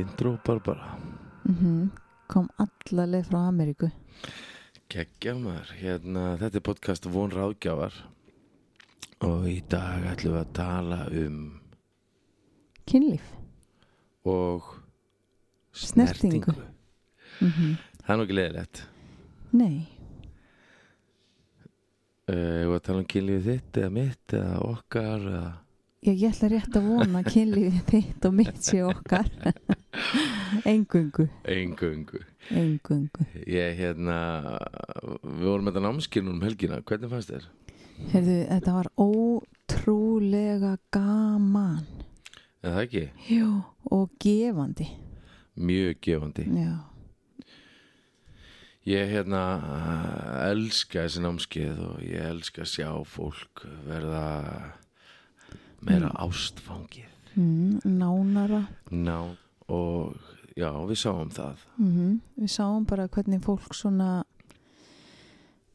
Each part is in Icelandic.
intro Barbara mm kom alla leið frá Ameríku. Gekkja maður, hérna, þetta er podcast Von Ráðgjafar. Og í dag ætlum við að tala um kynlíf. Og Snertingu. mm Það er nú ekki leiðilegt. Nei, uh, og að tala um kynlífið þitt eða mitt eða okkar eða ég, ég ætla rétt að vona að kynlífið þitt og mitt sé okkar. Engungu engungu engungu Ég, hérna, við vorum með þetta námskinn um helgina, hvernig fannst þér? Heyrðu, þetta var ótrúlega gaman. Er það ekki? Jú. og gefandi. Mjög gefandi. Já, Ég hérna elska þessi námskeið og ég elska að sjá fólk verða meira ástfangið. Mm, nánara. Ná og já, við sáum það. Mm við sáum bara hvernig fólk svona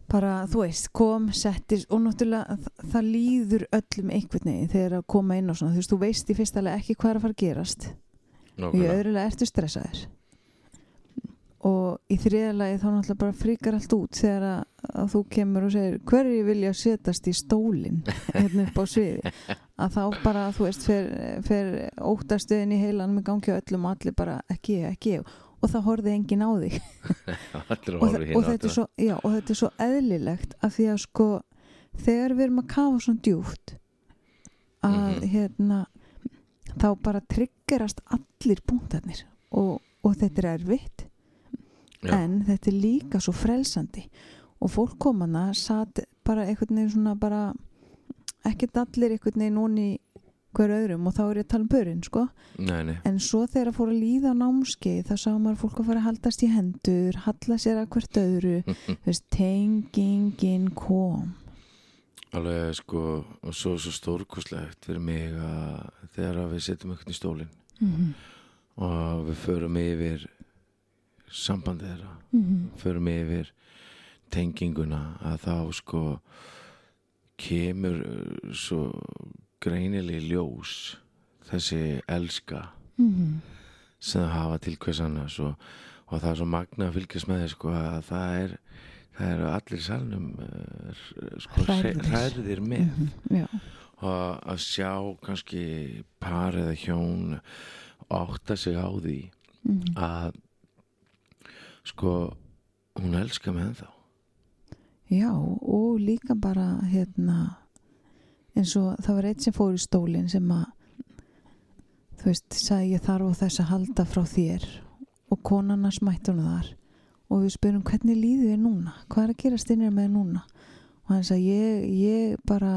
bara, þú veist, kom, settist og náttúrulega þa- það líður öllum einhvern veginn þegar að koma inn og svona. Þú veist, þú veist í fyrsta lega ekki hvað er að fara að gerast. Og í öðrulega ertu stressaður og í þriðalagi þá náttúrulega bara fríkar allt út þegar að, að þú kemur og segir hverju vilja setast í stólinn hérna upp á sviði? Að þá bara, þú veist, fer, fer óttastuðin í heilanum í gangi á öllum og allir bara ekki ég, ekki ég. Og það horfði enginn á þig. Og, horfa þa- hinn og, þetta svo, já, og þetta er svo eðlilegt af því að sko þegar við erum að kafa svona djúft að Mhm. hérna þá bara triggerast allir punktarnir. Og, og þetta er erfitt Já. en þetta er líka svo frelsandi. Og fólk komana satt bara einhvern veginn svona bara ekkert allir einhvern veginn onni hver öðrum og þá er ég að tala um börinn sko. Nei, nei, En svo þegar að fór að líða á námskeið þá sá maður fólk að fara að haldast í hendur, halla sér að hvert öðru, tengingin kom. alveg sko og svo svo stórkoslegt fyrir mig að þegar að við setjum eitthvað í stólinn Mm og við förum yfir sambandið þeirra -hmm. förum yfir tenginguna að þá sko kemur uh, svo greinileg ljós þessi elska Mhm. sem það hafa til hvers annars og, og það er svo magna að fylgjast með þess sko að það er það eru allir salnum uh, sko, hræðir með Já, og að sjá kannski par eða hjón átta sig á því Mhm. að sko hún elskar mig ennþá. Já og líka bara hérna eins og það var eitt sem fór í stólinn sem að þú veist, sagði ég þarf á þess að halda frá þér. Og konana smætti hún þar. Og við spyrum hvernig líður þér núna? Hvað er að gerast innir með núna? Og hann sagði ég, ég bara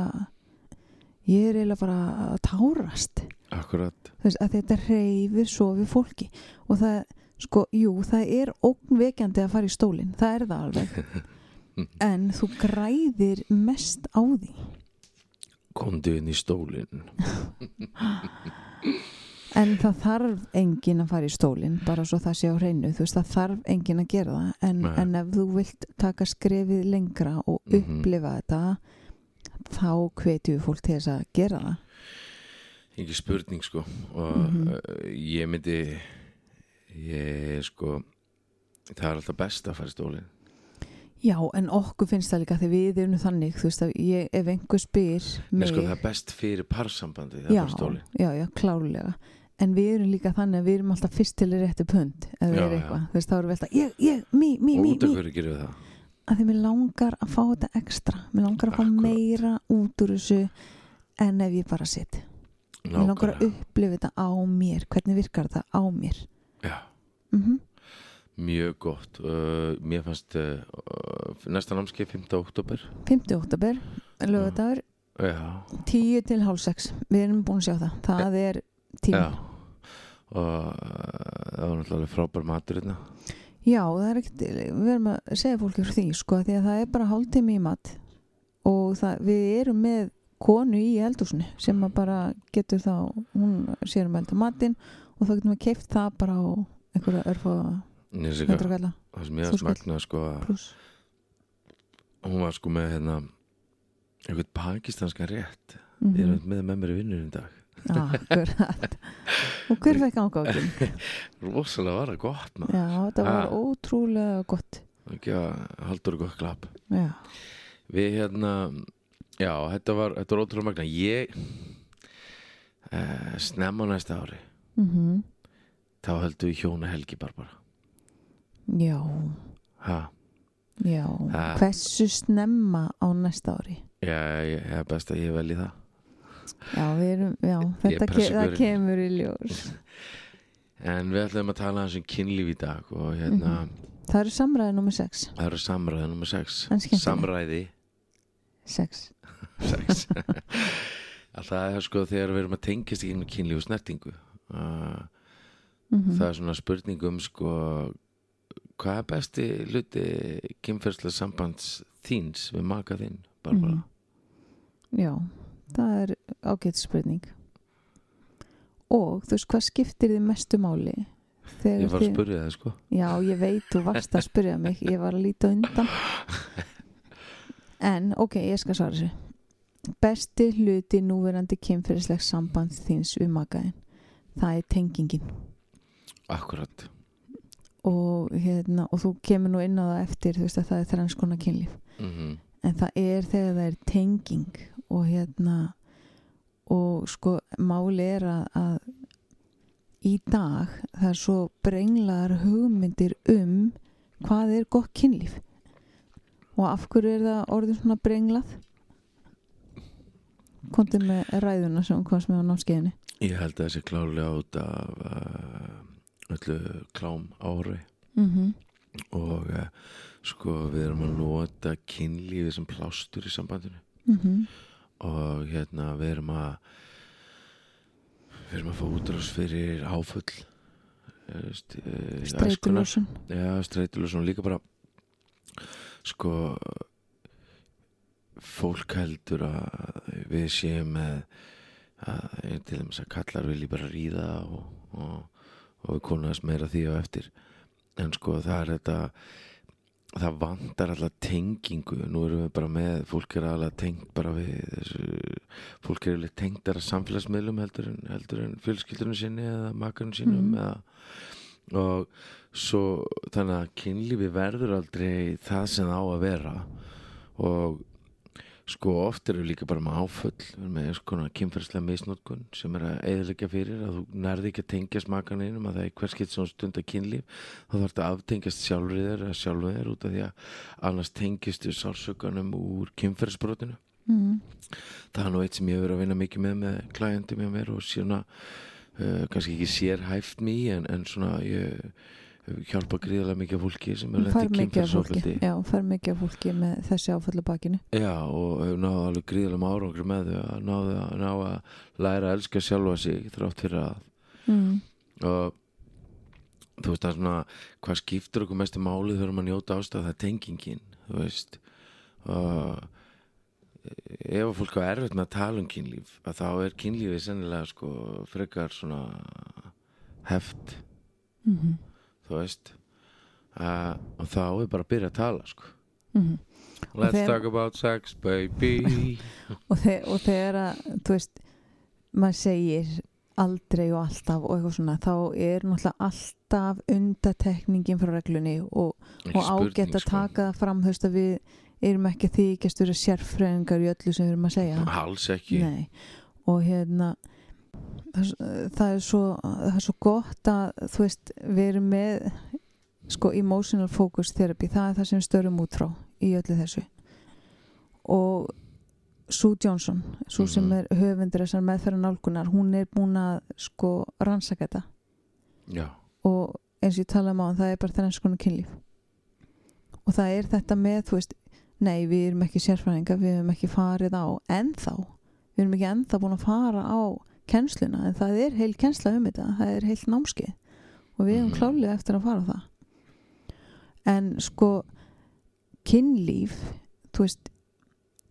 ég er eiginlega bara að tárast. Akkurat. Veist, að þetta reyfir svo við fólki. Og það, sko, jú, það er ógnvekjandi að fara í stólinn, það er það alveg. En þú græðir mest á því. Komdu inn í stólinn. En það þarf enginn að fara í stólinn bara svo það sé á hreinu, þú veist, það þarf enginn að gera það, en, en ef þú vilt taka skrefið lengra og Mhm. upplifa þetta þá hvetjum fólk til þess að gera það. Ekki spurning sko. Og Mhm. uh, ég myndi ég sko það er alltaf best að fara í stólinn. Já, en okkur finnst það líka þegar við erum þannig, þú veist að ég, ef einhver spyr Nei, sko, það er best fyrir parsambandi það já, er stólinn. já, já, klárlega. En við erum líka þannig að við erum alltaf fyrst til réttu pund Já, við erum eitthvað, þú veist, þá erum við alltaf ég, ég, mí, mí, og mí, út af mí. hverju gerum við það? Að því mér langar að fá þetta ekstra. Mér langar að fá Akkurat. meira út úr þessu en ef ég bara sitt mér langar að upplifa þetta á mér. Hvernig virkar þetta á mér já, mm mjög gott. Uh, mér fannst uh, næsta námskeið 5. oktober 50 óttabur, lögadagur já, 10 til hálf 6 við erum búin að sjá það, það er tíma já. Og uh, það var náttúrulega frábær matur hérna. Já, það er ekkert, við erum að segja fólki frá því, sko, því að það er bara hálftími í mat. Og það, við erum með konu í eldúsinu sem bara getur þá, hún sér um elda matinn og þá getum við keift það bara á einhverja gæla það sem ég að smagna sko að hún var sko með hérna einhvern pakistanska rétt. Mm ég er með með mér í vinnur í dag. Akkurat. Og hver fekk ángókin rosalega var það gott maður. Já, þetta var Ah. ótrúlega gott. Ekki að haldur gott klapp. Já, við hérna já, þetta var, þetta var ótrúlega magna ég uh, snemma næsta ári mhm. Þá höldum við hjóna helgi Barbara. Já, ha, já. Ah. hversu snemma á næsta ári? Já, ég er best að ég velji það. Já, erum, já, þetta ke kemur í ljós. En við ætlum að tala hans um kynlíf í dag og hérna, það eru samræði nummer 6 það eru samræði nummer 6 En skemmtileg. samræði. 6 sex. Að það er sko þegar við erum að tengjast í gegnum kynlíf og snertingu uh, Mhm. það er svona spurning um sko hvað er besti hluti kynferðslega sambands þíns við maka þinn Barbara? Mhm. já, það er ágætt spurning. Og þú veist hvað skiptir þið mestu máli? Þegar ég var að spurja það sko. Já, ég veit, þú varst að spyrja mig. Ég var að líta undan. En, ok, ég skal svara þessu. Besti hluti núverandi kynferðislegs samband þíns við makaðin Það er tengingin. Akkurat. Og, hérna, og þú kemur nú inn á það eftir þú veist að það er þræns konar kynlíf. Mm en það er þegar það er tenging og hérna og sko máli er að, að í dag það er svo brenglar hugmyndir um hvað er gott kynlíf. Og af hverju er það orðið svona brenglað? Komdu með ræðuna sem komst með á námskeiðinni ég held að þessi klálega út af uh, öllu klám ári. Mm og uh, sko við erum að nota kynlífi sem plástur í sambandinu. -hmm. og hérna við erum að við erum að fá útrás fyrir áfull uh, st uh, streitulósun Já, streitulósun og líka bara sko fólk heldur að við séum með að til dæmis að kallar vilji bara ríða og, og, og við konast meira því á eftir. En sko það er þetta það vantar alltaf tengingu. Nú erum við bara með, fólk er alveg tengt bara við þessu, fólk er alveg tengdar að samfélagsmiðlum heldur en, en fjölskyldunum sinni eða makarnum sínum Mhm. eða, og svo þannig að kynlífi verður aldrei það sem það á að vera. Og sko oft eru líka bara með áföll við með konar kynferðslega misnótkun sem er að eðilegja fyrir að þú nærði ekki að tengjast makan einum að það er hver skilt svona stund að kynlíf þá þarf þetta að aftengjast sjálfrið þér eða sjálfur þér út af því að annars tengjast þú sársökanum úr kynferðsbrotinu mm. það er nú eitt sem ég hefur verið að vinna mikið með með klæjandi með mér og svona uh, kannski ekki sér hæft mig en, en svona ég hef hjálpað gríðarlega mikið fólki sem er fólki. kynferðsofbeldi já, fær mikið fólki með þessi áfallu bakinu. Já, og hefur náðu alveg gríðarlega árangri með þau að náðu að, ná að læra að elska sjálfa sig þrátt fyrir að mm. og þú veist það er svona hvað skiptir okkur mestu máli þegar maður njóta ástæð það er tengingin þú veist. Og ef að fólk á erfitt með að tala um kynlíf að þá er kynlífið sennilega sko frekar svona heft. Mm þú veist uh, og þá er bara að byrja að tala sko -hmm. let's þegar- talk about sex baby og, þe og þegar að þú veist, maður segir aldrei og alltaf og eitthvað svona þá er náttúrulega alltaf undatekningin frá reglunni og, og ágætt að sko. taka það fram þú veist að við erum ekki að þykjast vera sérfræðingar í öllu sem við erum að segja alls ekki Nei. og hérna það, það er svo það er svo gott að þú veist við erum með sko emotional focus therapy. Það er það sem störum út frá í öllu þessu. Og Sue Johnson svo sem Mhm. er höfundur þessar meðferðan nálgunar hún er búin að sko rannsaka þetta. Já, og eins og ég tala um á það er bara þennan skonu kynlíf. Og það er þetta með þú veist, nei við erum ekki sérfræðinga við erum ekki farið á ennþá. Við erum ekki ennþá búin að fara á kennsluna en það er heil kennsla um þetta það er heilt námskeið. Og við erum Mhm. klálega eftir að fara á það. En sko kynlíf þú veist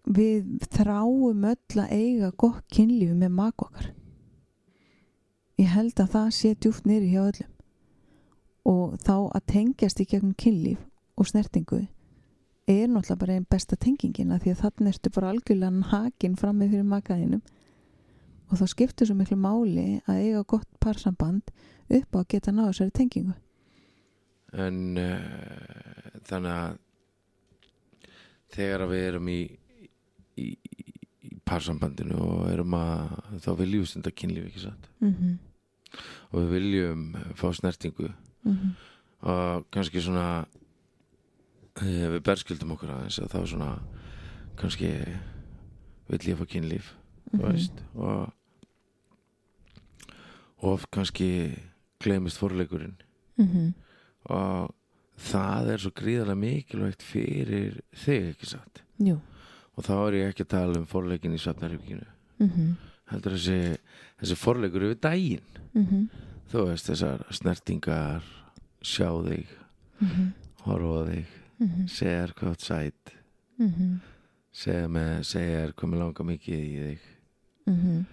við þráum öll að eiga gott kynlíf með maka okkar. Ég held að það sé djúft nýri hjá öllum. Og þá að tengjast í gegnum kynlíf og snertingu er náttúrulega bara einn besta tengingin að því að þannig ertu bara algjörlega nakin fram með fyrir makaðinum og þá skiptir svo miklu máli að eiga gott parsamband upp á að geta náðu þessari tengingu. En uh, þannig að þegar að við erum í í, í parsambandinu og erum að þá viljum við stunda kynlíf ekki satt? Mm og við viljum fá snertingu. -hmm. og kannski svona eh, við berskildum okkur aðeins að þá svona kannski vill ég fá kynlíf þú veist? Og og kannski gleymist forleikurinn Mhm. og það er svo gríðarlega mikilvægt fyrir þig ekki satt Jú og þá er ég ekki að tala um forleikin í satnarhygginu mm heldur þessi, þessi forleikur yfir daginn -hmm. þú veist þessar snertingar sjá þig, Mhm. horfa þig Mhm. segja þér hvað þú ert sæt Mhm. segja, með, segja þér hvað mér langar mikið í þig Mhm.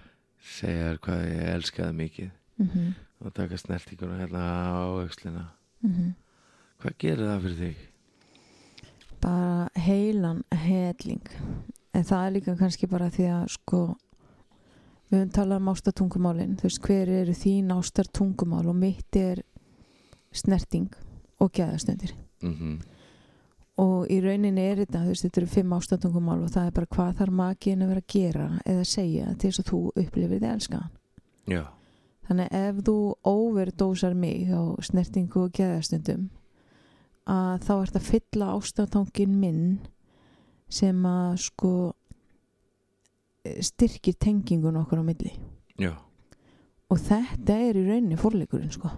Segja þér hvað ég elskaði mikið. Mhm. og taka snertinguna hérna á aukslina Mhm. hvað gerir það fyrir þig? bara heilan helling. En það er líka kannski bara því að sko við höfum talað um ástartungumálin. Þú veist hver eru þín ástartungumál? Og mitt er snerting og gæðastundir. Mm og í rauninni er þetta, þú veist, þetta eru fimm ástartungumál og það er bara hvað þarf makiðin að vera að gera eða segja til þess að þú upplifir þið elska já, þannig ef þú overdósar mig á snertingu og gæðastundum að þá ert að fylla ástatangin minn sem að sko styrkir tengingun okkur á milli. Já, og þetta er í rauninni forleikurinn sko.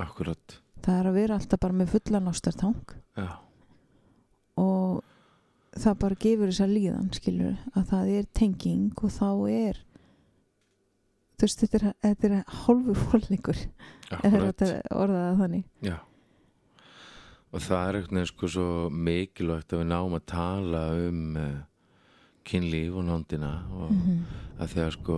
Akkurat. Það er að vera alltaf bara með fullan ástartang. Já, og það bara gefur þess að líðan skilur að það er tenging og þá er þú veist þetta er, þetta er hálfur forleikur er þetta orðað þannig? Já. Og það er eitthvað sko svo mikilvægt að við náum að tala um uh, kynlíf og nándina og mm -hmm. að að sko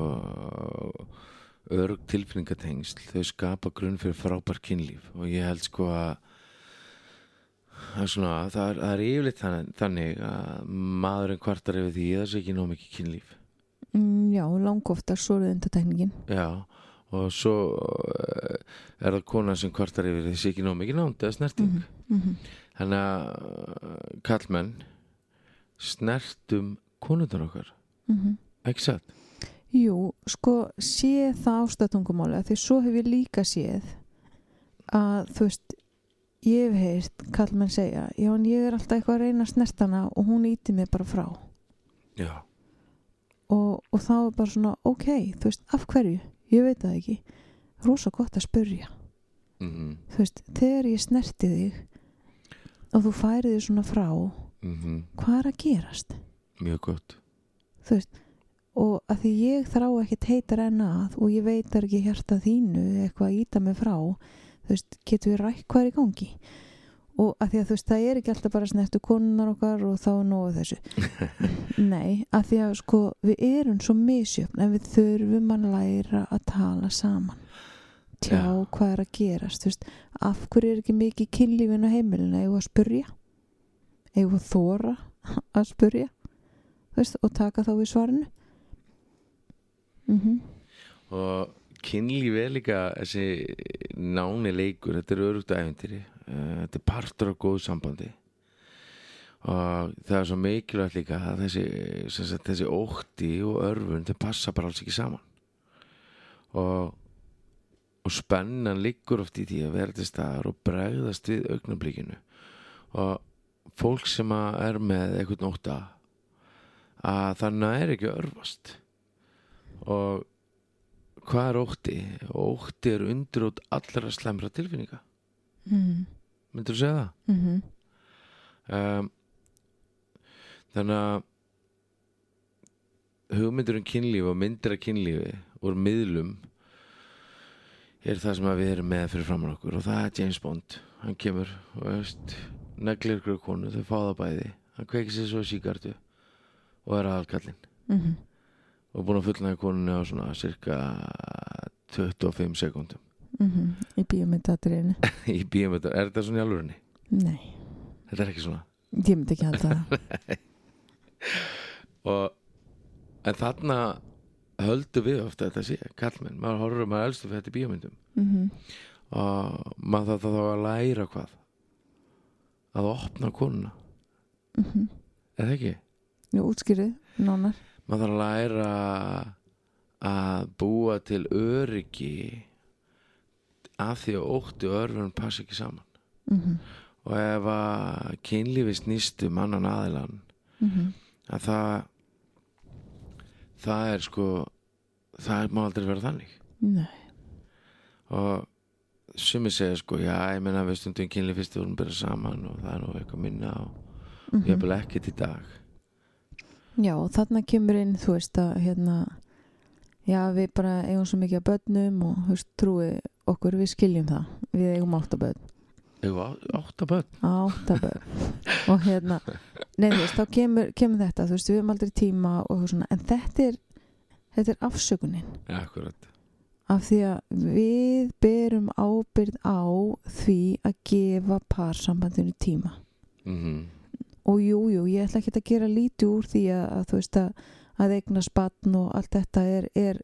örg tilfinningatengsl þau skapa grunn fyrir frábær kynlíf. Og ég held sko að svona það er, það er yfirleitt þannig, þannig að maðurinn kvartar yfir því að það sé ekki nóg mikið kynlíf. Mm, já, langoftar svo er undatekningin já og svo uh, er það kona sem kvartar yfir því að það sé ekki nóg mikið nánd eða snerting. Mm -hmm. þannig að uh, kallmenn snertum konundar okkar. Mm ekki satt? Jú, sko sé það ástatungumáli því svo hef ég líka séð að þú veist ég hef heyrt kallmenn segja já en ég er alltaf eitthvað að reyna snertana og hún íti mig bara frá. Já, og, og þá er bara svona ok, þú veist, af hverju? Ég veit það ekki. Rosa gott að spurja mhm. Þú veist, þegar ég snerti þig og þú færið þig svona frá mhm. hvað er að gerast? mjög gott. Þú veist og að því ég þrá ekkert heitar en að og ég veit er ekki hjarta þínu eitthvað að íta mig frá þú veist, getur við rætt hvað er í gangi? Og að því að þú veist, það er ekki alltaf bara snertu konunar okkar og þá er nógu þessu. Nei, að því að sko við erum svo misjöfn en við þurfum að læra að tala saman. Tjá Já. hvað er að gerast veist, af hverju er ekki mikið kynlífin á heimilinu, eigum að spurja? Eigum að þóra að spurja? Veist, og taka þá við svarinu. Mhm. Og kynlíf er líka þessi náni leikur þetta er örugt æfintýri uh, þetta er partur af góð sambandi. Og það er svo mikilvægt líka að þessi, sagt, þessi ótti og örfun þau passa bara alls ekki saman. Og og spennan liggur oft í því að vera til staðar og bregðast við augnablíkinu og fólk sem er með eitthvað nótta að það næri ekki örfast. Og hvað er ótti? Ótti er undir út allra slemra tilfinninga. Mhm myndur þú segja það? mhm. Um, þannig að hugmyndur um kynlíf og myndir af kynlífi úr miðlum er það sem að við erum með fyrir framann okkur og það er James Bond. Hann kemur og veist neglir ykkur konu, þau fá það bæði. Hann kveikir sér svo síkartu og er aðalkallinn. Mhm og búin að fullnaði konunni á svona cirka 25 sekundum mhm í bíómyndatriðinu í bíumöndar, er þetta svona í alvörinni? nei, Þetta er ekki svona? Ég myndi ekki halda það. Og en þarna höldu við ofta þetta sé, kallmenn maður horfður, maður elstu fyrir þetta í bíómyndum. Mhm, og maður þarf þá að læra hvað? Að opna konuna. Mhm. Eða ekki? Jú, útskýrið, nánar maður þarf að læra að búa til öryggi af því að ótti og örfun passa ekki saman. Mhm, og ef að kynlífi snýst um annan aðilan mhm. að það það er sko það má aldrei vera þannig. Nei, og sumi segja sko já ég menna við stundum kynlífi fyrst við vorum byrjað saman og það er nú eitthvað minna og mhm. ég hef ekkert í dag Já, þarna kemur inn, þú veist, að hérna, já, við bara eigum svo mikið að börnum og, þú veist, trúi okkur, við skiljum það. Við eigum áttabörn. ég var átta börn Áttabörn. og hérna, nei, þú veist, þá kemur, kemur þetta, þú veist, við erum aldrei tíma og svona, en þetta er, þetta er afsökunin. ja, akkurat Af því að við berum ábyrð á því að gefa parsambandinu tíma. mm og jú, jú, ég ætla ekki að gera lítið úr því að, að þú veist að, að eigna spann og allt þetta er, er,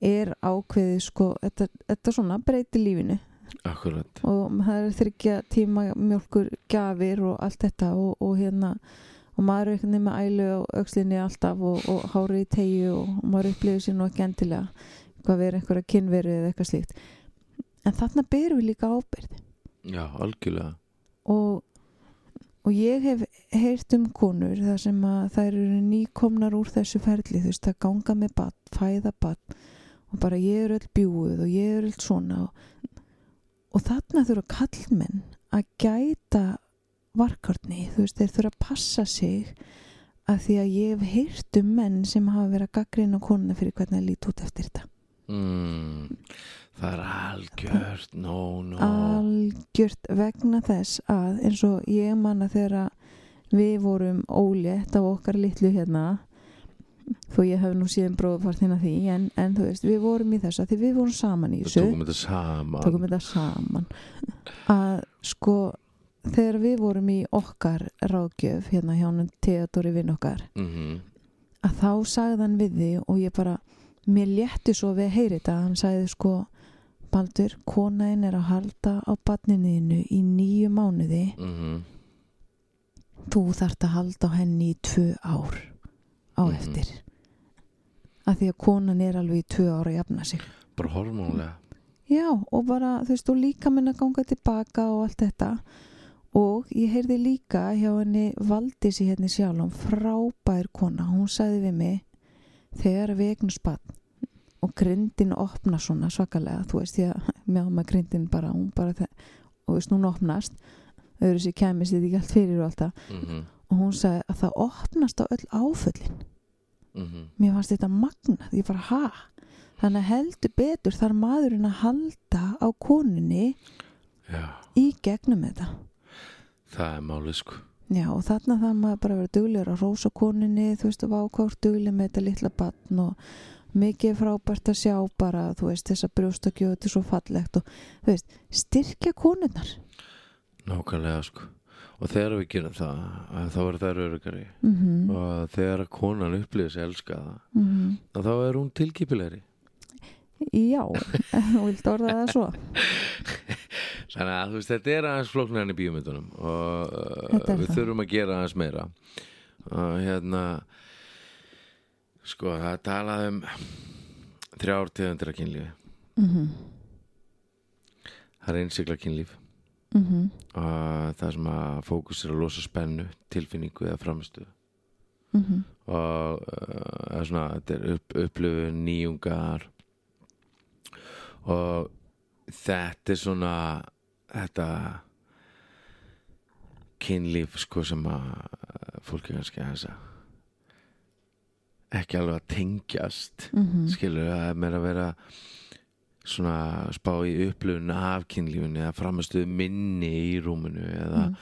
er ákveðið sko, þetta, þetta svona breyti lífinu. Akkurat. Og það er þryggja tíma mjölkur gjafir og allt þetta og, og hérna og maður er eitthvað með ælu á aukslinni alltaf og, og hárið í tegju og, og maður upplifir sér nú ekki endilega hvað verið einhverja kynveru eða eitthvað slíkt. En þarna berum við líka ábyrð já, algjörlega. Og, og ég hef heyrt um konur þar sem að þær eru nýkomnar úr þessu ferli þú veist að ganga með badn, fæða badn og bara ég er öll bjúið og ég er öll svona. Og, og þarna þurfa kallmenn að gæta varkarni, þú veist þeir þurfa að passa sig að því að ég hef heyrt um menn sem hafa verið að gaggrina konuna fyrir hvernig að líti út eftir þetta. Mm, það er algjört no, no algjört vegna þess að eins og ég manna þegar við vorum ólétt af okkar litlu hérna þó ég hef nú síðan bróðfart hérna því en, en þú veist, við vorum í þess að því við vorum saman í þessu. Tókum þetta saman. Tókum þetta saman. Að sko þegar við vorum í okkar ráðgjöf hérna hjá hann Theodori vinn okkar mm að þá sagði hann við því og ég bara mér létti svo við að heyri þetta. Hann sagði sko Baldur, konaðin er að halda á badninniðinu í nýju mánuði. -hmm. þú þarft að halda á henni í tvö ár á Mhm. eftir. Að því að konan er alveg í tvö ár að jafna sig. Bara hormónulega já og bara þú veist og líka minna ganga tilbaka og allt þetta. Og ég heyrði líka hjá henni Valdísi hérna sjálfum frábær kona, hún sagði við mig þegar við eignum spann og grindin opna svona svakalega þú veist því að mjá með grindin bara bara og veist hún opnast. Öðru sér kæmist þetta ekki allt fyrir og allt það. Mm og hún sagði að það opnast á öll áföllin. -hmm. mér fannst þetta magnað, ég bara ha? Þannig að heldur betur þar maðurinn að halda á konunni já, í gegnum þetta. Það er málið sko. Já og þarna það maður bara vera duglegur að rósa konunni, þú veist, og vákárt dugleg með þetta litla batn og mikið frábært að sjá bara, þú veist, þessa brjóstakjöðu, þetta er svo fallegt og þú veist, styrkja konunnar nákvæmlega sko. Og þegar við gerum það að þá er það örugari mm og þegar konan upplýðis elska það -hmm. að þá er hún tilkipilegri já, þú vilt orða það svo. Þannig að þú veist þetta er aðeins flóknar enn í bíómyndunum og við það. þurfum að gera aðeins meira. Og hérna sko það er talað um þrjár tegundir af kynlífi. Mm það er einsigla kynlíf. -hmm. og það sem að fókus er að losa spennu tilfinningu eða framistu Mm -hmm. og uh, er svona, þetta er upp, upplifun nýjungar. Og þetta er svona þetta kynlíf sko sem að fólk er kannski aðeins að ekki alveg að tengjast Mm skilur það er meira að vera svona spá í upplifun af kynlífunni eða framistuð minni í rúminu eða Mm.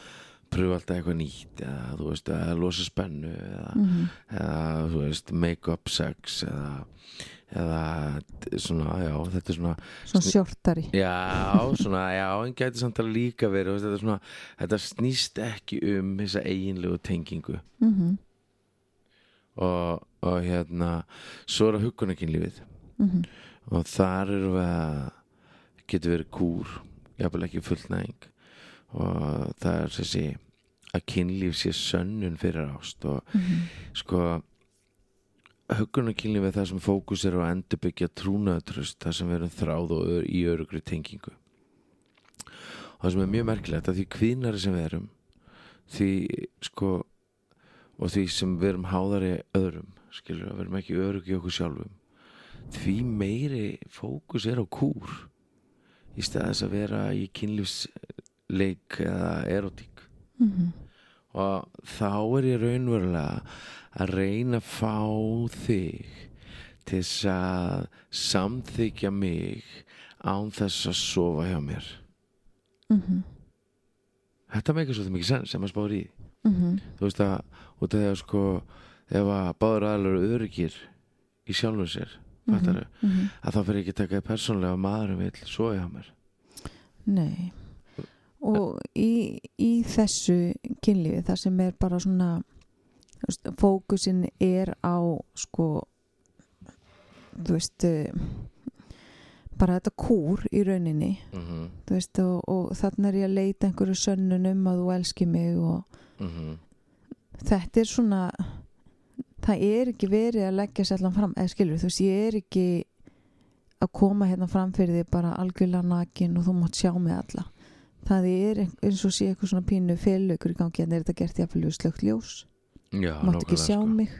pröfa alltaf eitthvað nýtt eða þú veist, eða losa spennu eða -hmm. eða þú veist make-up sex eða, eða svona, já, þetta er svona svona sjortari já, svona, já, en gæti samt að líka verið, þetta er svona þetta snýst ekki um þessa eiginlegu tengingu mm -hmm. og og hérna svo er að hugunarkynlífið mhm, og þar erum við að getur verið kúr jafnvel ekki fullnæðing og það er þessi að kynlíf sé sönnun fyrir ást. Og mhm, sko hugunarkynlíf er það sem fókus er á að endurbyggja trúnaðatröst það sem erum þráð og ör, í örugri tengingu. Og það sem er mjög merkilegt að því kvinnari sem við erum því sko og því sem við erum háðari öðrum skilur við erum ekki öruggi okkur sjálfum. Því meiri fókus er á kúr í staðis að vera í kynlífsleik eða erotík mhm, og þá er ég raunverulega að reyna að fá þig til þess að samþykja mig án þess að sofa hjá mér. Mhm, þetta meikar svolítið mikið sens sem að spáður í mhm, þú veist að út af því að sko ef að báður aðlar eru öryggir í sjálfum sér fattaru, mhm. að þá fyrir ekki að taka því persónlega að maðurinn vil sofa hjá mér. Nei. Og í, í þessu kynlífi þar sem er bara svona fókusin er á sko þú veist eh, bara þetta kúr í rauninni. Mm -hmm. veist og, og þannig er ég að leita einhverju sönnun um að þú elski mig og Mm þetta er svona það er ekki verið að leggja sér allan fram eða skilur þú veist ég er ekki að koma hérna fram fyrir því bara algjörlega nakin og þú mátt sjá mig alla. Það er ein- eins og sé eitthvað svona pínu félaukur í gangi en er þetta gert jafnvel við slögt ljós? Já, mátt ekki sjá sko. mig.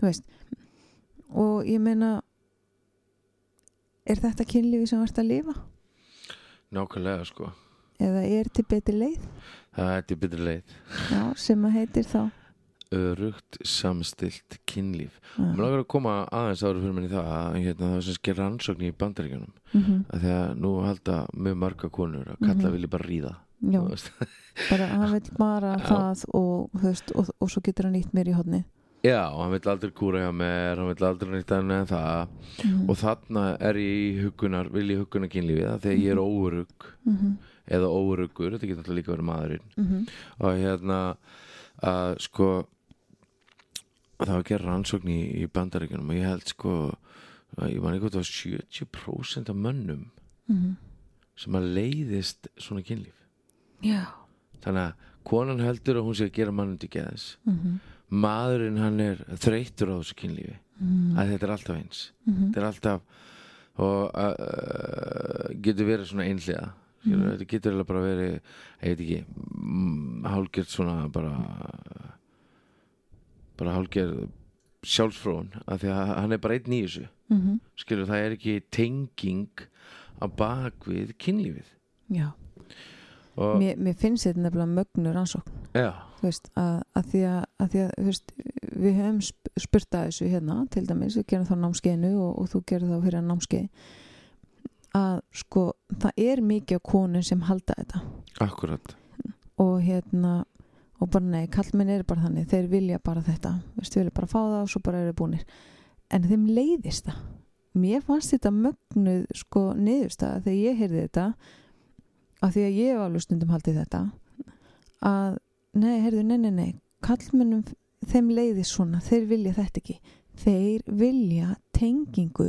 Þú veist og ég meina er þetta kynlífi sem ert að lifa? Nákvæmlega sko. Eða er til betri leið það er betri leið. Já, sem að heitir þá. Örugt samstilt kynlíf. Já. Mér langar að koma aðeins ára fyrir minni það að hérna, það er sem sker rannsókn í bandaríkjunum. Mhm, að því að nú halda mjög marga konur að kalla Mhm. vilja bara ríða. Já, bara hann vil bara það og, veist, og, og svo getur hann nýtt mér í hodni Já, hann vil aldrei kúra hjá mér hann vil aldrei nýtt annað en það. Mm og þarna er ég í hugunar vil ég hugunar kynlífið að þegar ég er óurugg -hmm. Eða óuruggur, þetta getur alltaf líka verið maðurinn. Mm og hérna að sko það var að gera rannsókn í, í bandaríkjunum og ég held sko að ég man ekki hvað það var 70% af mönnum -hmm. sem að leiðist svona kynlíf. Já. Þannig að konan heldur að hún sé að gera mannum til geðis mm maðurinn hann er þreytur á þessu kynlífi. -hmm. að þetta er alltaf eins. Mhm. þetta er alltaf og uh, getur verið svona einhliða mm. þetta getur eiginlega bara verið ég veit ekki mm, hálgert svona bara bara hálgert sjálfsfrón af því að hann er bara einn í þessu. -hmm. skilur það er ekki tenging á bakvið kynlífið. Já. Mér, mér finnst þetta nefnilega mögnur ansókn veist, að, að því að, að, því að veist, við höfum sp- spurt að þessu hérna, til dæmis, við gerum þá námskeiðinu og, og þú gerir þá fyrir að námskeið að sko það er mikið af konum sem halda þetta. Akkurat. Og hérna og bara nei, kallmenn er bara þannig þeir vilja bara þetta, veist, vilja bara fá það og svo bara eru búnir. En þeim leiðist það. Mér fannst þetta mögnuð sko niðurstaða þegar ég heyrði þetta af því að ég hef alveg stundum haldið þetta að nei, heyrðu, nei, nei, nei kallmennum, þeim leiðist svona þeir vilja þetta ekki. Þeir vilja tengingu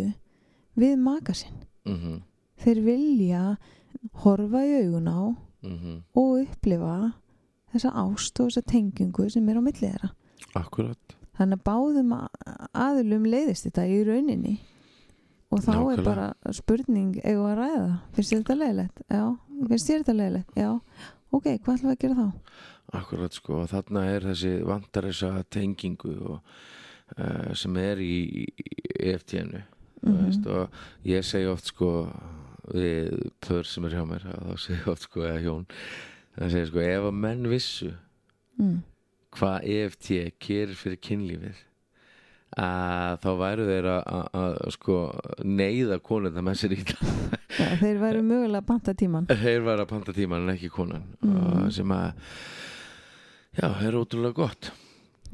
við maka sinn. Mm þeir vilja horfa í augun á -hmm. og upplifa þessa ást og þessa tengingu sem er á milli þeirra akkurat þannig að báðum a- aðilum leiðist þetta í rauninni og þá Nákvæmlega. er bara spurning við að ræða finnst þér þetta leiðilegt? Já, finnst þér þetta leiðilegt? Já, ok, hvað ætlum við að gera þá? Akkurat sko þarna er þessi vantar þessa tengingu og, uh, sem er í, í EFT-inu Mhm. veist, og ég segi oft sko við pör sem er hjá mér þá segi ég oft sko eða hjón. Það segir sko ef að menn vissu Mm. hvað EFT gerir fyrir kynlífið að þá væru þeir að, sko neyða konuna með sér í það. Þeir væru mögulega að banta tíman þeir væru að panta tíman en ekki konan Mm. sem að já, er ótrúlega gott.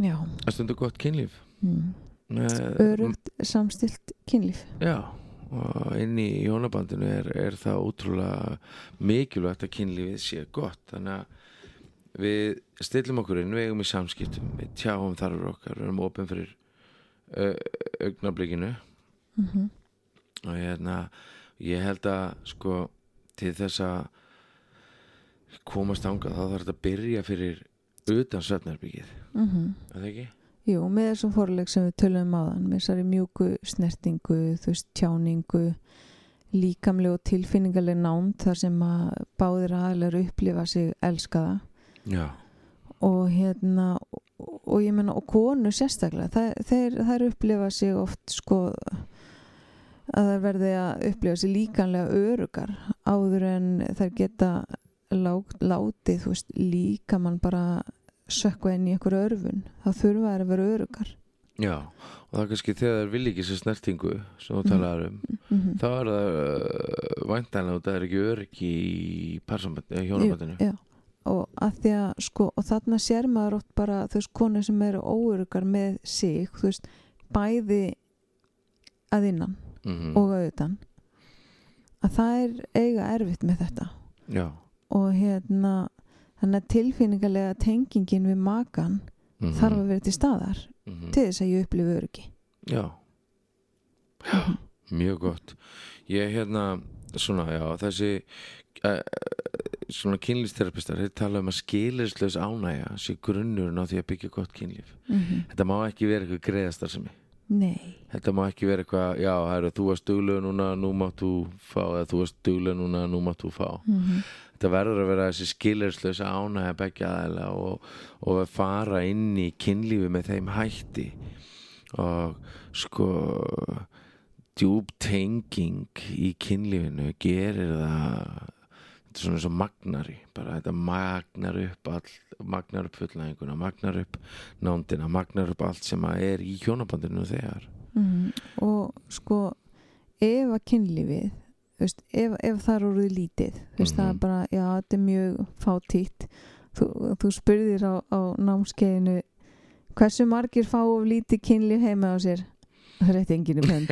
Já, að stundu gott kynlíf. Mm. Með- örugt samstilt kynlíf. Já, og inn í hjónabandinu er, er það ótrúlega mikilvægt að kynlífið sé gott þannig að við stillum okkur inn, við eigum í samskiptum við tjáum þarfur okkar, við erum opin fyrir augnablikinu mm og hérna ég held að sko til þess að komast ánga þá þarf þetta að byrja fyrir utan svefnarbyggið -hmm. er það ekki? Jú, með þessum fórleik sem við tölum á þann með þessari mjúku snertingu þú veist, tjáningu líkamleg og tilfinningaleg nánd þar sem að báðir aðlar upplifa sig elskaða. Já, og hérna og, ég menna, og konu sérstaklega það, þeir, þær upplifa sig oft sko að það verði að upplifa sig líkanlega örugar áður en þær geta lá, látið, þú veist, líka mann bara sökva inn í einhver örfun þá þurfa þær að vera örugar já og það er kannski þegar þeir vilja ekki sér snertingu sem þú Mhm. talaður um mm -hmm. þá er það uh, væntanlega og það er ekki öryggi í hjónabandinu. já, og að því að sko, og þarna sér maður oft bara þú veist, konur sem eru óörugar með sig, þú veist, bæði að innan mm og að utan að það er eiga erfitt með þetta. Já. Og hérna þannig að tilfinningarlega tengingin við makan mm þarf að vera til staðar -hmm. til þess að ég upplifi öryggi. Já. Já, mjög gott. Ég hérna, svona, já, þessi uh, svona kynlýsterapistar þeir tala um að skilirslaus ánægja sé grunnurinn á því að byggja gott kynlíf. Mm -hmm. Þetta má ekki vera eitthvað greiðastar sem Nei, Þetta má ekki vera eitthvað, já, er þú varst duglega núna, nú mátt þú fá eða þú varst duglega núna, nú mátt þú fá. Mm -hmm. Þetta verður að vera þessi skilirslaus ánægja begja aðeila og, og fara inn í kynlífi með þeim hætti. Og sko djúb tenging í kynlífinu gerir það svona eins og magnari bara þetta magnar upp all, magnar upp fullnæðinguna, magnar upp nándina, magnar upp allt sem er í hjónabandinu þegar. Mm og sko ef að kynlífið veist, ef, ef það er orðið lítið veist, það er Mhm. bara, já, þetta er mjög fátítt. Þú, þú spurðir á, á námskeiðinu hversu margir fá of lítið kynlíf heima á sér? Það er eitt enginn um hönd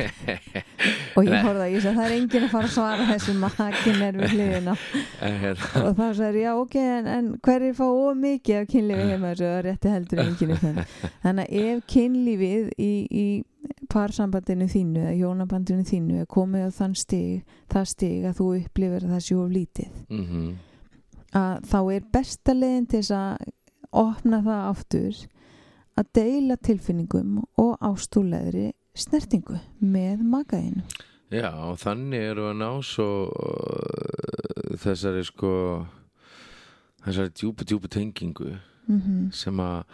og ég horfði að ég sagði, það er enginn að fara að svara þessu makin er við hliðina. Hérna, og þá sagði, já, ok, en, en hverjir fá of mikið af kynlífi heima á sér? Það er rétti heldur enginn um hönd þannig að ef kynlífið í, í parsambandinu þínu eða hjónabandinu þínu er komið á þann stig það stig að þú upplifir að það sé of lítið. Mm að þá er besta leiðin til þess að opna það aftur að deila tilfinningum og ástúleðri snertingu með makaðinu Já, og þannig eru að ná svo uh, þessari sko þessari djúpu, djúpu tengingu mm -hmm. sem að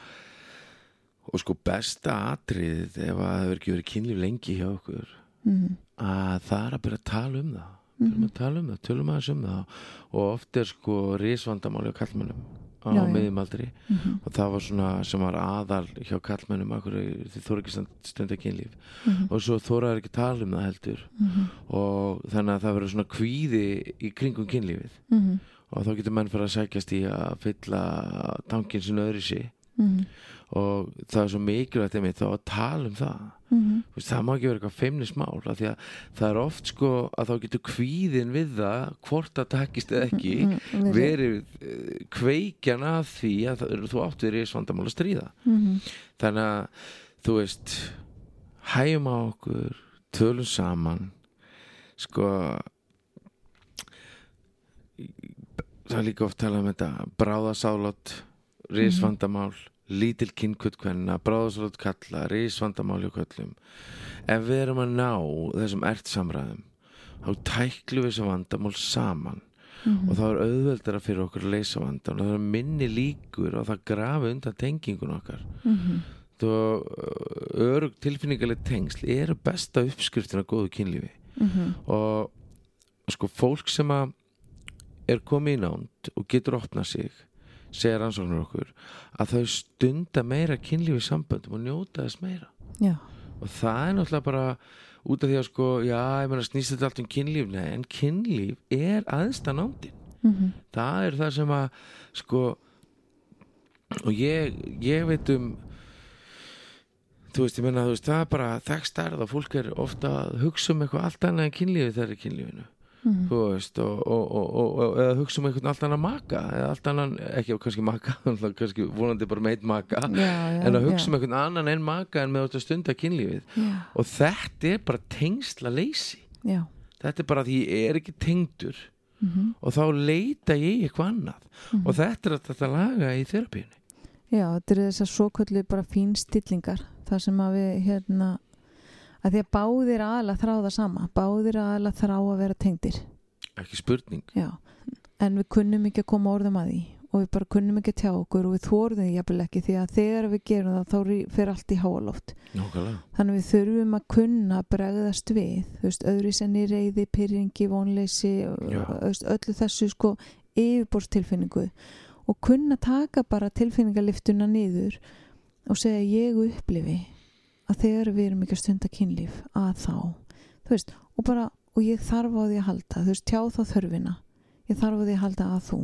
og sko besta atriðið ef að það hefur ekki verið kynlíf lengi hjá okkur Mm að það er að byrja að tala um það. Byrjum að tala um það, tölum aðeins um það. Og oft er sko risvandamáli á kallmennum á Já, já. miðjumaldri -hmm. og það var svona sem var aðal hjá kallmennum akkur þið þóra ekki stund- stunda kynlíf. Mhm. og svo þóraður ekki tala um það heldur. Og þannig að það verður svona kvíði í kringum kynlífið. Mhm. og þá getur menn fyrir að sækjast í að fylla tankin sinni öðru sí Mhm. og það er svo mikilvægt einmitt þá að tala um það Mhm. Þú veist, það má ekki vera eitthvað feimnismál af að það er oft sko að þá getur kvíðin við það hvort það takist eða ekki Mm, verið- eh, kveikjan að því að það, þú átt verið svandamál að stríða Mhm. þannig að þú veist hægjum á okkur tölum saman sko það er líka oft talað um þetta bráðasálat risvandamál lítil kynkutkvenna bráðasálat kalla, risvandamál hjá köllum ef við erum að ná þessum ert samræðum þá tæklu við þessu vandamál saman Mhm. og þá er auðveldara fyrir okkur að leysa vandan og það er minni líkur og það grafi undan tengingun okkar Mhm. og örug tilfinningaleg tengsl eru besta uppskriftin af góðu kynlífi Mhm. og sko fólk sem að er komið í nánd og getur opnað sig segja rannsóknir okkur að þau stunda meira kynlífi samböndum og njóta þess meira Já. og það er náttúrulega bara út af því að sko, já, ég meina snýst þetta allt um kynlíf nei, en kynlíf er aðsta nándin Mhm. það er það sem að sko og ég, ég veit um þú veist, ég menna, þú veist, það er bara þekst stærð og fólk er ofta að hugsa um eitthvað allt annað en kynlífi þegar er kynlífinu Mhm. þú veist og, og, og, og, hugsa um einhvern allt annan maka allt annan, ekki kannski maka kannski vonandi bara með einn maka já, já, en að hugsa já, um einhvern annan en maka en með þetta stunda kynlífið. Og þetta er bara tengsla leysi þetta er bara því ég er ekki tengdur. Mhm, og þá leita ég eitthvað annað. Og þetta er að þetta laga í þerapíunni já, þetta er þessar svo kvöldu bara fín stillingar þar sem að við hérna að því að báðir aðalega þrá það sama báðir aðalega þrá að vera tengdir. Ekki spurning. Já, en við kunnum ekki að koma orðum að því og við bara kunnum ekki að tjá okkur og við þórðum því jafnvel ekki því að þegar við gerum það þá fer allt í Nákvæmlega. Þannig við þurfum að kunna bregðast við, öðru senni reyði, pyrringi, vonleysi veist, öllu þessu sko yfirborðstilfinningu og kunna taka bara tilfinningaliftuna niður og segja ég upplifi að þegar við erum ekki að stunda kynlíf að þá, þú veist og bara, og ég þarf á því að halda þú veist, tjá þá þörfina. Ég þarf á því að halda að þú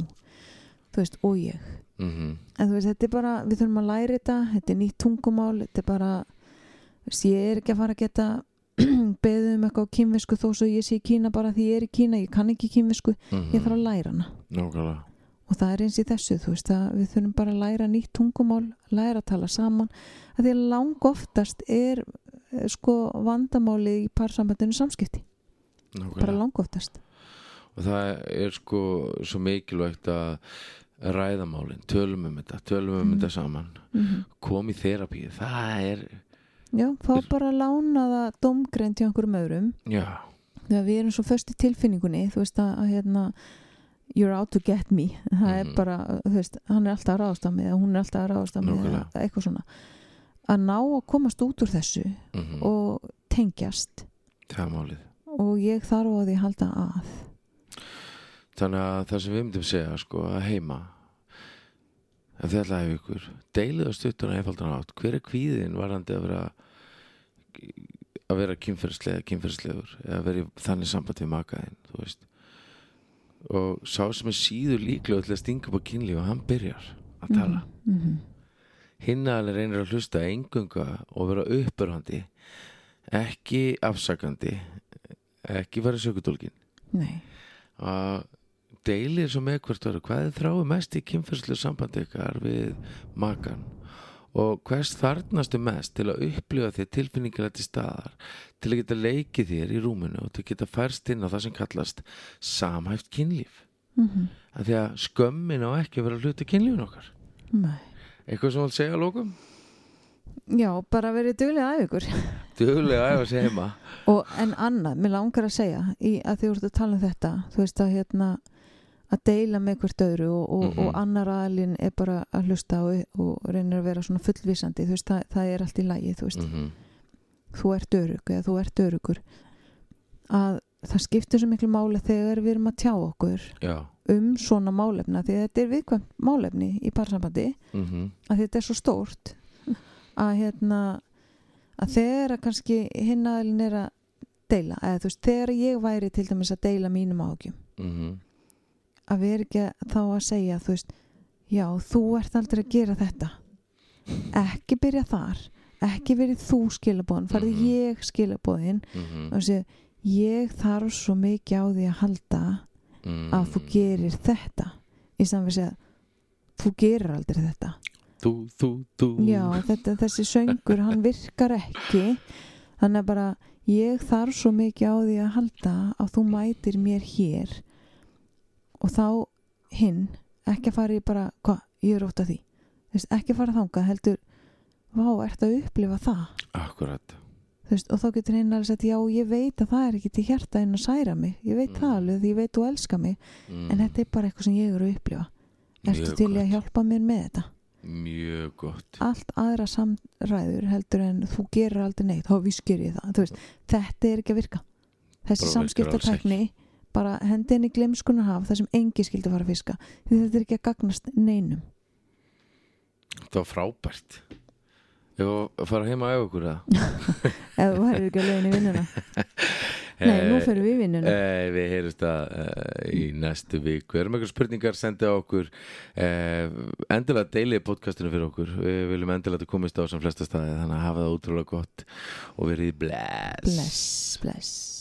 þú veist, og ég. Mm en þú veist, þetta er bara, við þurfum að læra þetta þetta er nýtt tungumál, þetta er bara þú veist, ég er ekki að fara að geta beðið um eitthvað á kynvisku þó svo ég sé í Kína bara því ég er í Kína ég kann ekki kynvisku, ég þarf að læra hana. Nákvæmlega og það er eins í þessu, þú veist að við þurfum bara að læra nýtt tungumál, læra að tala saman. Að því að lang oftast er eh, sko vandamáli í parsambandinu samskipti, bara Nákvæmlega. Lang oftast og það er sko svo mikilvægt að ræða málin, tölum um þetta tölum um Mm. þetta saman. Mm kom í þerapíu, það er já, fá bara að lána það domgreint hjá einhverjum öðrum. Já, þegar við erum svo föst í tilfinningunni þú veist að, að hérna you're out to get me. Það er Mhm. bara, veist, hann er alltaf að ráðast á mig eða hún er alltaf að ráðast á mig eitthvað svona. Að ná að komast út úr þessu mm og tengjast. Og ég þarf á því að halda að. Þannig að það sem við myndum segja sko að heima ef þið ætlaði ykkur deilið á stuttuna einfaldan átt hver er kvíðin varandi að vera að vera kynferðslega kynferðslegur eða að í þannig samband við makaðinn þú veist og sá sem er síður líklega til að stinga upp á kynlíf og hann byrjar að tala. mm -hmm. hinn aðeins reynir að hlusta engunga og vera uppörfandi ekki afsakandi ekki fara sökutólkin nei, að deilir með hvert öru hvað er þráið mest í kynferðslu sambandi ykkar við makan og hvers þarnastu mest til að upplifa þér tilfinningilega til staðar til að geta leikið þér í rúminu og til að geta færst inn á það sem kallast samhæft kynlíf? Mm af því að skömmin á ekki að vera hluti kynlífin okkar. Nei. Eitthvað sem þú vilt segja að lókum já, bara verið duglega að ykkur. Duglega að æfa sig heima og en annað, mér langar að segja í að þið voruð að tala um þetta þú veist að hérna að deila með hvert öðru og, og, Mhm. og annar aðalinn er bara að hlusta og, og reynir að vera svona fullvísandi þú veist, það, það er allt í lagi þú mm þú ert örug eða þú ert örugur að það skiptir svo miklu máli þegar við erum að tjá okkur já. um svona málefna því þetta er viðkvæmt málefni í parsambandi mm að þetta er svo stórt að hérna að þegar að kannski hinn aðalinn er að deila, eða þú veist, þegar ég væri til dæmis að deila mínum ágjum -hmm. Að við erum ekki þá að segja þú veist, já, þú ert aldrei að gera þetta. Ekki byrja þar. Ekki verið þú skilabóðin farið Mhm. ég skilabóðin Mm og segja, ég þarf svo mikið á því að halda að þú gerir þetta. Í við að þú gerir aldrei þetta. Þú, þú, þú. Já, þetta, þessi söngur hann virkar ekki. Þannig að bara ég þarf svo mikið á því að halda að þú mætir mér hér og þá hinn ekki að fara í bara, hvað, ég er ótt að því? Veist, ekki fara þangað heldur vá, ert að upplifa það? Akkurat. Veist, og þá getur hinn alveg sagt já, ég veit að það er ekki til hjarta en að særa mig. Ég veit Mm. það alveg, því ég veit þú elska mig. Mm. en þetta er bara eitthvað sem ég er að upplifa. Ertu til í að gott. hjálpa mér með þetta? Mjög gott. Allt aðra samræður heldur en þú gerir aldrei neitt, þá ger ég það. Veist, þetta er ekki að virka. Þessi samskiptatekni bara hendi henni glemskunar haf það sem engi skildi fara að fiska. Því þetta er ekki að gagnast neinum. Það var frábært. Ég var að fara heima að auka það ef þú hærir ekki að leiðin í vinnuna. Nei, nú fyrir við í vinnuna. Eh, við heyrjumst að uh, í næstu viku. Erum eitthvað spurningar, sendið á okkur. Uh, endilega deilið podcastinu fyrir okkur. Við viljum endilega að þetta komist á sem flesta staði þannig að hafa það útrúlega gott og verið bless. Bless, bless